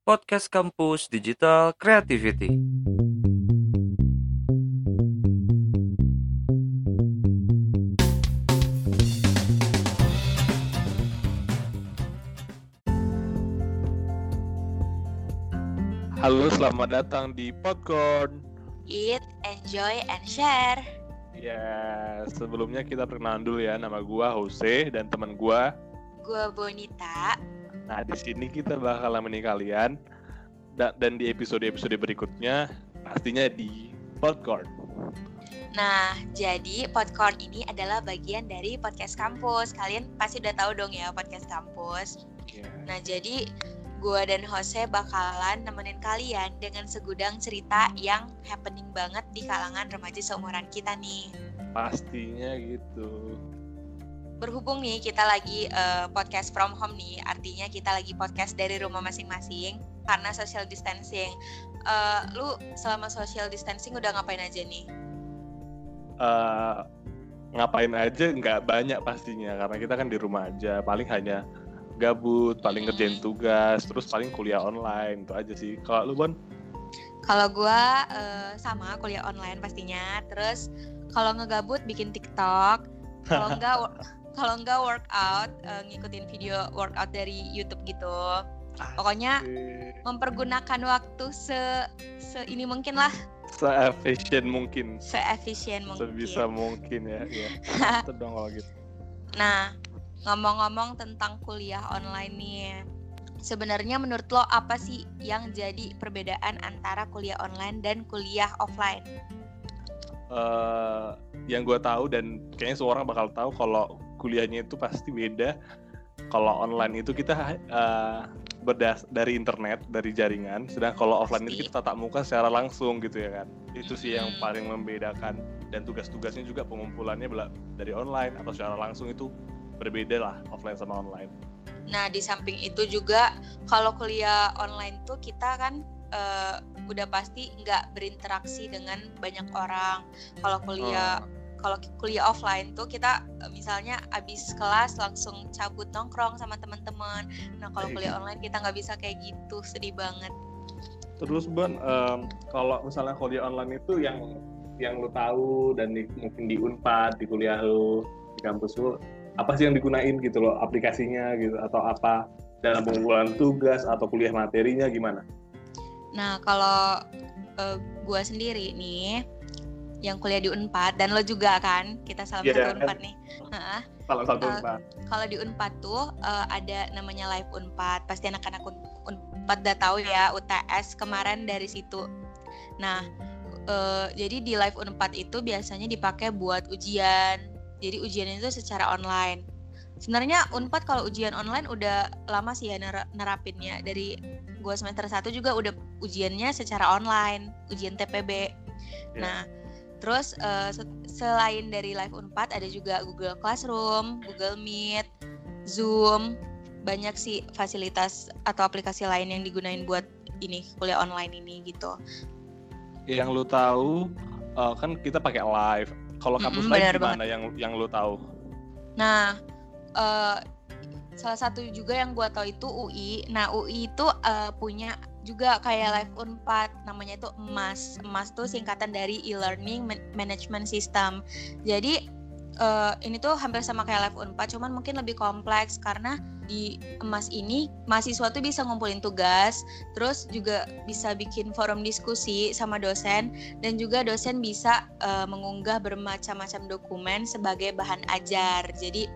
Podcast Kampus Digital Creativity. Halo, selamat datang di Popcorn. Eat, enjoy, and share. Ya, sebelumnya kita perkenalan dulu ya. Nama gua Jose dan teman gua. Gue Bonita. Nah, di sini kita bakal nemenin kalian Da- dan di episode-episode berikutnya pastinya di Popcorn. Nah, jadi Podcorn ini adalah bagian dari podcast kampus. Kalian pasti udah tahu dong ya podcast kampus. Ya. Nah, jadi gue dan Jose bakalan nemenin kalian dengan segudang cerita yang happening banget di kalangan remaja seumuran kita nih. Pastinya gitu. Berhubung nih kita lagi eh, podcast from home nih, artinya kita lagi podcast dari rumah masing-masing karena social distancing. Eh, lu selama social distancing udah ngapain aja nih? Eh, ngapain aja nggak banyak pastinya karena kita kan di rumah aja. Paling hanya gabut, paling Hmm. ngerjain tugas, terus paling kuliah online itu aja sih. Kalau lu Bon? Kalau gua eh, sama kuliah online pastinya. Terus kalau ngegabut bikin TikTok. Kalau enggak kalau enggak workout eh, ngikutin video workout dari YouTube gitu. Pokoknya mempergunakan waktu se se ini mungkin lah, se-efficient mungkin seefisien mungkin. sebisa mungkin ya ya itu dong kalau gitu Nah, ngomong-ngomong tentang kuliah online nih. Sebenarnya menurut lo apa sih yang jadi perbedaan antara kuliah online dan kuliah offline? Eh, yang gue tahu dan kayaknya semua orang bakal tahu kalau kuliahnya itu pasti beda. Kalau online itu kita eh, berdas dari internet dari jaringan sedang kalau offline itu kita tatap muka secara langsung gitu ya kan. Itu sih yang paling membedakan. Dan tugas-tugasnya juga pengumpulannya dari online atau secara langsung itu berbeda lah offline sama online. Nah, di samping itu juga kalau kuliah online tuh kita kan eh, udah pasti nggak berinteraksi dengan banyak orang. Kalau kuliah kalau kuliah offline tuh kita eh, misalnya abis kelas langsung cabut nongkrong sama teman-teman. Nah, kalau kuliah online kita nggak bisa kayak gitu, sedih banget. Terus Bon, em, kalau misalnya kuliah online itu yang yang lu tahu dan di, mungkin di Unpad, di kuliah lu, di kampus lu, apa sih yang digunain gitu loh, aplikasinya gitu atau apa dalam pengumpulan tugas atau kuliah materinya gimana? Nah, kalau eh, gua sendiri nih yang kuliah di Unpad dan lo juga kan, kita salam Iya, satu kan? Unpad nih. Heeh. Salah satu Eh, Unpad. kalau di Unpad tuh eh, ada namanya Live Unpad. Pasti anak-anak Un- Unpad udah tahu ya UTS kemarin dari situ. Nah, eh, jadi di Live Unpad itu biasanya dipakai buat ujian. Jadi ujiannya itu secara online. Sebenarnya Unpad kalau ujian online udah lama sih ya nera- nerapinnya. Dari gua semester 1 juga udah ujiannya secara online, ujian TPB. Iya. Nah, terus se- selain dari Live Unpad ada juga Google Classroom, Google Meet, Zoom, banyak sih fasilitas atau aplikasi lain yang digunain buat ini kuliah online ini gitu. Yang lu tahu eh, kan kita pakai live. Kalau kampus Mm-mm, lain benar gimana yang yang lu tahu? Nah, eh, salah satu juga yang gua tahu itu UI. Nah, UI itu eh, punya juga kayak Live Unpad, namanya itu EMAS. EMAS tuh singkatan dari e-learning Man- management system. Jadi eh, ini tuh hampir sama kayak Live Unpad, cuman mungkin lebih kompleks karena di emas ini mahasiswa tuh bisa ngumpulin tugas, terus juga bisa bikin forum diskusi sama dosen dan juga dosen bisa eh, mengunggah bermacam-macam dokumen sebagai bahan ajar. Jadi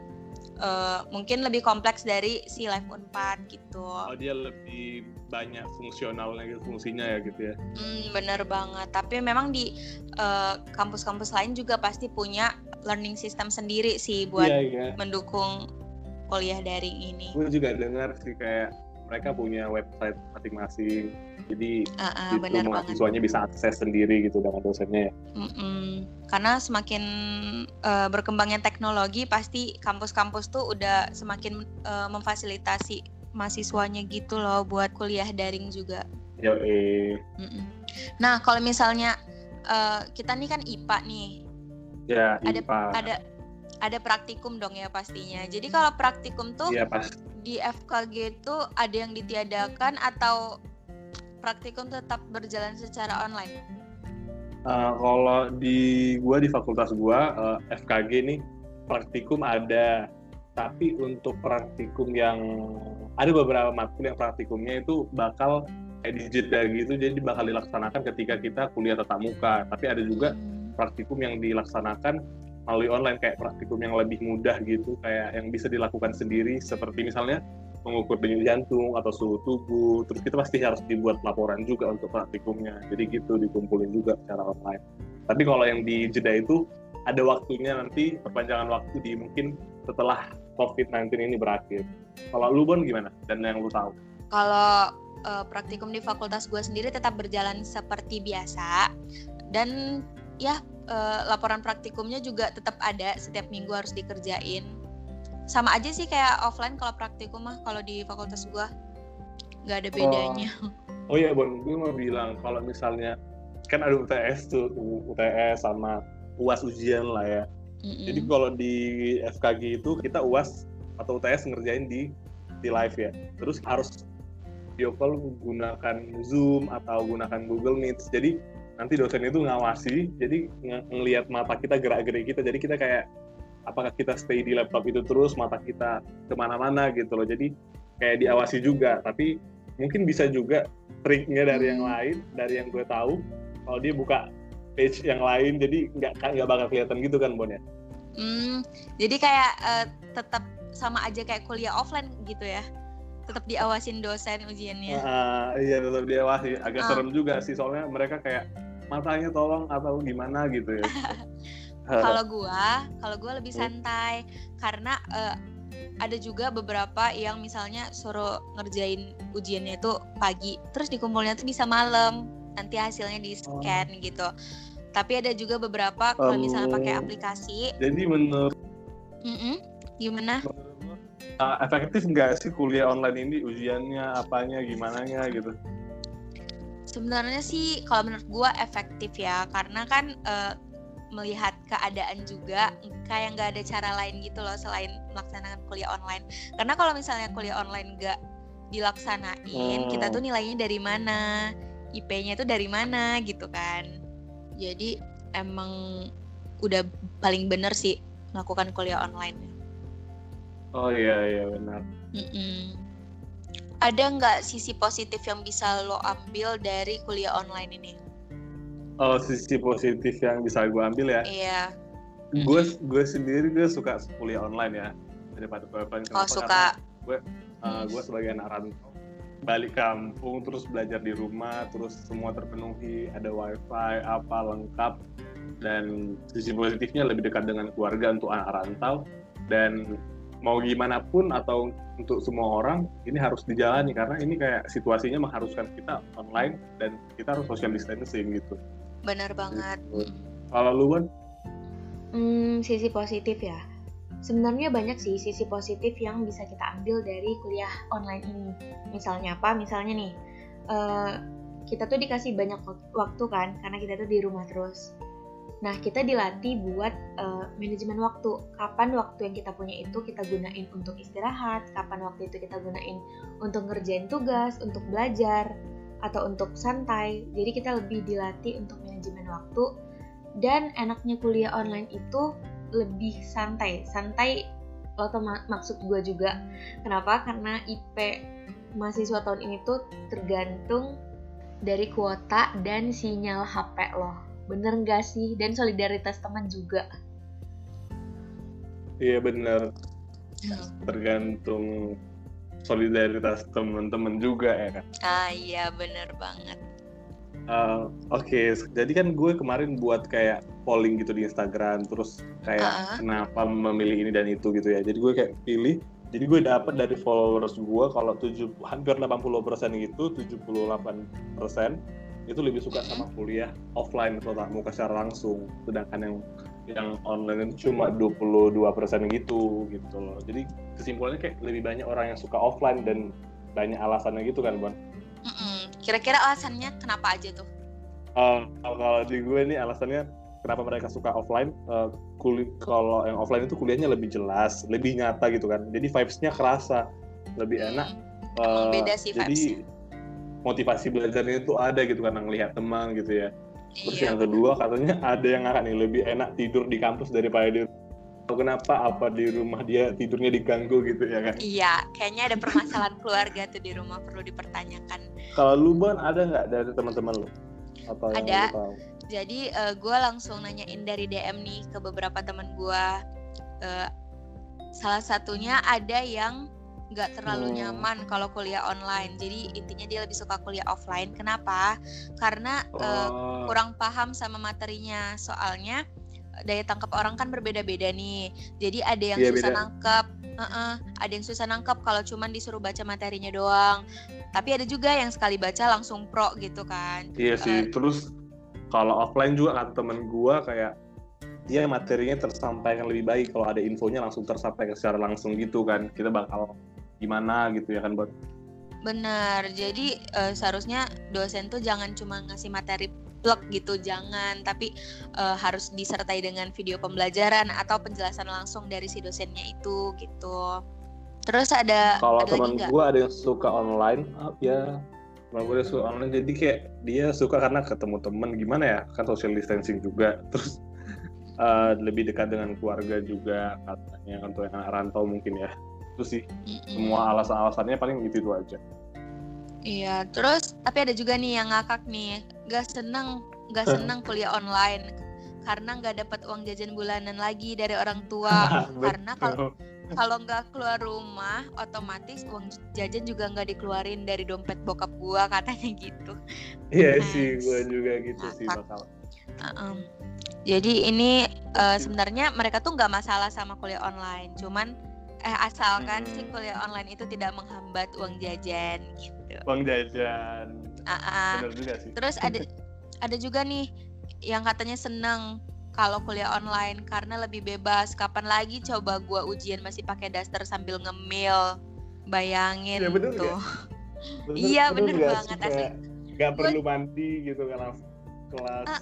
eh, mungkin lebih kompleks dari si Live Unpad gitu. Oh, dia lebih banyak fungsionalnya gitu, fungsinya ya gitu ya. Hmm, bener banget. Tapi memang di eh, kampus-kampus lain juga pasti punya learning system sendiri sih buat Iya, iya. mendukung kuliah daring ini. Gue juga dengar sih kayak mereka punya website masing-masing. Jadi Ah, ah, itu bener banget. mahasiswanya bisa akses sendiri gitu dengan dosennya ya. Mm-mm. Karena semakin eh, berkembangnya teknologi, pasti kampus-kampus tuh udah semakin eh, memfasilitasi mahasiswanya gitu loh buat kuliah daring juga. Yo, eh. Mm-mm. Nah, kalau misalnya eh, kita nih kan IPA nih, Ya, ada IPA. ada ada praktikum dong ya pastinya. Jadi kalau praktikum tuh Iya, pas. di FKG tuh ada yang ditiadakan atau praktikum tetap berjalan secara online? Uh, kalau di gua di fakultas gua uh, FKG nih praktikum ada, tapi untuk praktikum yang ada beberapa matkul yang praktikumnya itu bakal kayak jeda gitu, jadi bakal dilaksanakan ketika kita kuliah tatap muka. Tapi ada juga Hmm. praktikum yang dilaksanakan melalui online kayak praktikum yang lebih mudah gitu, kayak yang bisa dilakukan sendiri seperti misalnya mengukur denyut jantung atau suhu tubuh. Terus kita pasti harus dibuat laporan juga untuk praktikumnya. Jadi gitu dikumpulin juga secara online. Tapi kalau yang di jeda itu ada waktunya nanti perpanjangan waktu di mungkin setelah COVID-19 ini berakhir. Kalau lu Bon gimana? Dan yang lu tahu? Kalau eh, praktikum di fakultas gue sendiri tetap berjalan seperti biasa dan ya eh, laporan praktikumnya juga tetap ada setiap minggu harus dikerjain. Sama aja sih kayak offline kalau praktikum mah kalau di fakultas gue nggak ada bedanya. Oh iya Bon, gue mau bilang kalau misalnya kan ada UTS tuh, UTS sama UAS ujian lah ya. Mm-mm. Jadi kalau di FKG itu kita UAS atau UTS ngerjain di di live ya. Terus harus video call gunakan Zoom atau gunakan Google Meet. Jadi nanti dosen itu ngawasi, jadi ng- ngelihat mata kita gerak-gerik kita. Jadi kita kayak apakah kita stay di laptop itu terus, mata kita ke mana-mana gitu loh. Jadi kayak diawasi juga. Tapi mungkin bisa juga triknya dari yang Hmm. lain, dari yang gue tahu. Kalau dia buka page yang lain, jadi nggak nggak bakal kelihatan gitu kan Bon ya? Hmm, jadi kayak eh, tetap sama aja kayak kuliah offline gitu ya. Tetap diawasin dosen ujiannya. Ah, iya tetap diawasi. Agak Ah. serem juga sih soalnya mereka kayak matanya tolong atau gimana gitu ya. Kalau gua, kalau gua lebih Hmm. santai karena eh, ada juga beberapa yang misalnya suruh ngerjain ujiannya itu pagi, terus dikumpulnya tuh bisa malam, nanti hasilnya di scan gitu. Tapi ada juga beberapa kalau misalnya pakai Oh. aplikasi, Jadi menurut, mm-mm, gimana? menurut lu, ah, efektif nggak sih kuliah online ini ujiannya apanya gimana gitu? Sebenarnya sih kalau menurut gua efektif ya, karena kan eh, melihat keadaan juga kayak nggak ada cara lain gitu loh selain melaksanakan kuliah online. Karena kalau misalnya kuliah online nggak dilaksanain, Hmm. kita tuh nilainya dari mana, IP-nya tuh dari mana gitu kan. Jadi emang udah paling bener sih melakukan kuliah online. Oh iya iya benar. Mm-mm. Ada nggak sisi positif yang bisa lo ambil dari kuliah online ini? Oh sisi positif yang bisa gue ambil ya. Iya. Gue gue sendiri gue suka kuliah online ya daripada offline. Oh suka. Karena, uh, gue sebagai anak rantau balik kampung terus belajar di rumah terus semua terpenuhi ada wifi apa lengkap dan sisi positifnya lebih dekat dengan keluarga untuk anak rantau dan mau gimana pun atau untuk semua orang ini harus dijalani karena ini kayak situasinya mengharuskan kita online dan kita harus social distancing gitu. Bener banget. Gitu. Kalau lu kan Hmm, sisi positif ya. Sebenarnya banyak sih sisi positif yang bisa kita ambil dari kuliah online ini. Misalnya apa? Misalnya nih, eh, kita tuh dikasih banyak wak- waktu kan, karena kita tuh di rumah terus. Nah, kita dilatih buat eh, manajemen waktu. Kapan waktu yang kita punya itu kita gunain untuk istirahat, kapan waktu itu kita gunain untuk ngerjain tugas, untuk belajar, atau untuk santai. Jadi kita lebih dilatih untuk manajemen waktu. Dan enaknya kuliah online itu lebih santai. Santai lo tau mak- maksud gue juga. Kenapa? Karena IP mahasiswa tahun ini tuh tergantung dari kuota dan sinyal HP lo bener gak sih dan solidaritas teman juga iya bener tergantung solidaritas teman-teman juga ya kan. Ah iya bener banget. Uh, Oke, jadi kan gue kemarin buat kayak polling gitu di Instagram, terus kayak Ah. kenapa memilih ini dan itu gitu ya. Jadi gue kayak pilih, jadi gue dapat dari followers gue kalau 7, hampir 80% gitu, 78% itu lebih suka sama kuliah offline atau tatap muka secara langsung, sedangkan yang yang online itu cuma 22% gitu gitu loh. Jadi kesimpulannya kayak lebih banyak orang yang suka offline dan banyak alasannya gitu kan, Bon. Kira-kira alasannya kenapa aja tuh? Uh, kalau di gue nih alasannya kenapa mereka suka offline uh, kuli kalau yang offline itu kuliahnya lebih jelas lebih nyata gitu kan jadi vibes-nya kerasa lebih enak Hmm. Uh, beda sih jadi vibes-nya. Motivasi belajarnya itu ada gitu karena ngelihat teman gitu ya. Terus Iya. yang kedua katanya ada yang akan nih lebih enak tidur di kampus daripada di kenapa apa di rumah dia tidurnya diganggu gitu ya kan? Iya, kayaknya ada permasalahan keluarga tuh di rumah perlu dipertanyakan. Kalau lu Bon ada nggak dari teman-teman lu? Apa yang Ada. lu tahu? Jadi gue langsung nanyain dari DM nih ke beberapa teman gue. salah satunya ada yang nggak terlalu nyaman kalau kuliah online. Jadi intinya dia lebih suka kuliah offline. Kenapa? Karena eh, Oh, kurang paham sama materinya. Soalnya daya tangkap orang kan berbeda-beda nih. Jadi ada yang Iya, susah beda. nangkep, Heeh, ada yang susah nangkep kalau cuman disuruh baca materinya doang. Tapi ada juga yang sekali baca langsung pro gitu kan. Iya sih. Terus kalau offline juga kata temen gua kayak dia materinya tersampaikan lebih baik kalau ada infonya langsung tersampaikan secara langsung gitu kan. Kita bakal gimana gitu ya kan buat Benar. Jadi eh, seharusnya dosen tuh jangan cuma ngasih materi plek gitu, jangan. Tapi eh, harus disertai dengan video pembelajaran atau penjelasan langsung dari si dosennya itu gitu. Terus ada kalau teman gue ada yang suka online ah, ya teman gue suka online jadi kayak dia suka karena ketemu temen gimana ya kan social distancing juga terus eh, lebih dekat dengan keluarga juga katanya untuk yang anak rantau mungkin ya itu sih semua alasan-alasannya paling itu itu aja Iya, terus tapi ada juga nih yang ngakak nih, gak seneng, gak seneng kuliah online karena nggak dapat uang jajan bulanan lagi dari orang tua. karena kalau kalau nggak keluar rumah, otomatis uang jajan juga nggak dikeluarin dari dompet bokap gua katanya gitu. iya Nice. sih gue juga gitu sih Ngakak. bakal Heeh. Jadi ini eh, sebenarnya mereka tuh nggak masalah sama kuliah online, cuman eh asalkan si Hmm. kuliah online itu tidak menghambat uang jajan gitu. uang jajan ah. benar juga sih Terus ada ada juga nih yang katanya seneng kalau kuliah online karena lebih bebas. Kapan lagi coba gua ujian masih pakai daster sambil ngemil? Bayangin Ya, bener tuh. Bener- Iya, bener banget, sih? Nggak Gua- perlu mandi gitu kan kelas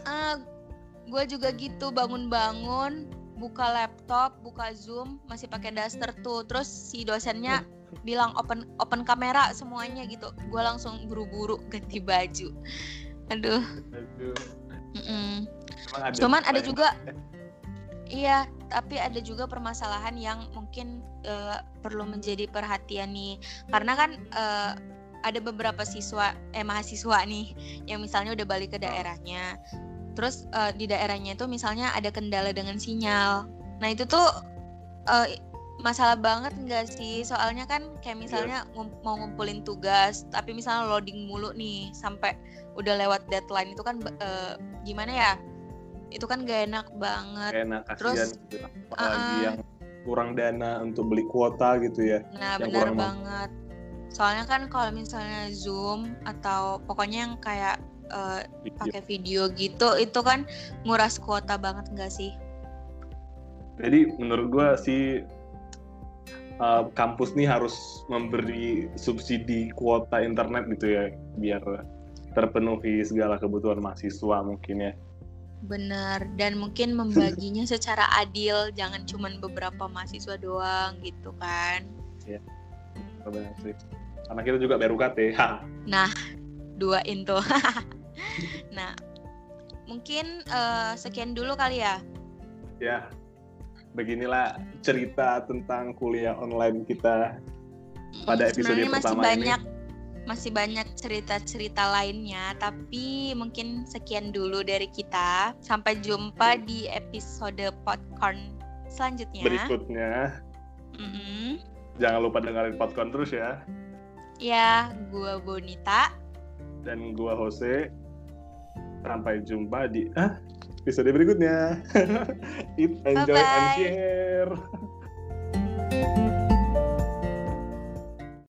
gue juga gitu bangun-bangun buka laptop, buka Zoom, masih pakai daster tuh. Terus si dosennya bilang open open kamera semuanya gitu. Gue langsung buru-buru ganti baju. Aduh. Aduh, mm-mm. emang ada Cuman ada juga Iya, tapi ada juga permasalahan yang mungkin eh, perlu menjadi perhatian nih. Karena kan eh, ada beberapa siswa eh mahasiswa nih yang misalnya udah balik ke daerahnya. Terus eh, di daerahnya itu misalnya ada kendala dengan sinyal. Nah, itu tuh eh, masalah banget enggak sih? Soalnya kan kayak misalnya ngum- mau ngumpulin tugas, tapi misalnya loading mulu nih sampai udah lewat deadline itu kan eh, gimana ya? Itu kan gak enak banget. enak kasihan Terus, gitu apalagi uh-uh. yang kurang dana untuk beli kuota gitu ya Nah, Yang benar banget. Soalnya kan kalau misalnya Zoom atau pokoknya yang kayak Video. pakai video gitu, itu kan nguras kuota banget enggak sih? jadi menurut gua sih uh, kampus nih harus memberi subsidi kuota internet gitu ya biar terpenuhi segala kebutuhan mahasiswa mungkin ya Benar. Dan mungkin membaginya secara adil, jangan cuman beberapa mahasiswa doang gitu kan. Benar sih. karena kita juga baru KT ha. Dua itu. nah, mungkin eh, sekian dulu kali ya. ya beginilah cerita tentang kuliah online kita Pada episode Sebenarnya masih pertama ini. banyak masih banyak cerita-cerita lainnya, tapi mungkin sekian dulu dari kita. Sampai jumpa di episode popcorn selanjutnya. berikutnya Mm-mm. jangan lupa dengerin podcast terus ya Ya, gua Bonita. Dan gua Jose sampai jumpa di ah, episode berikutnya. Eat, enjoy and Bye-bye. share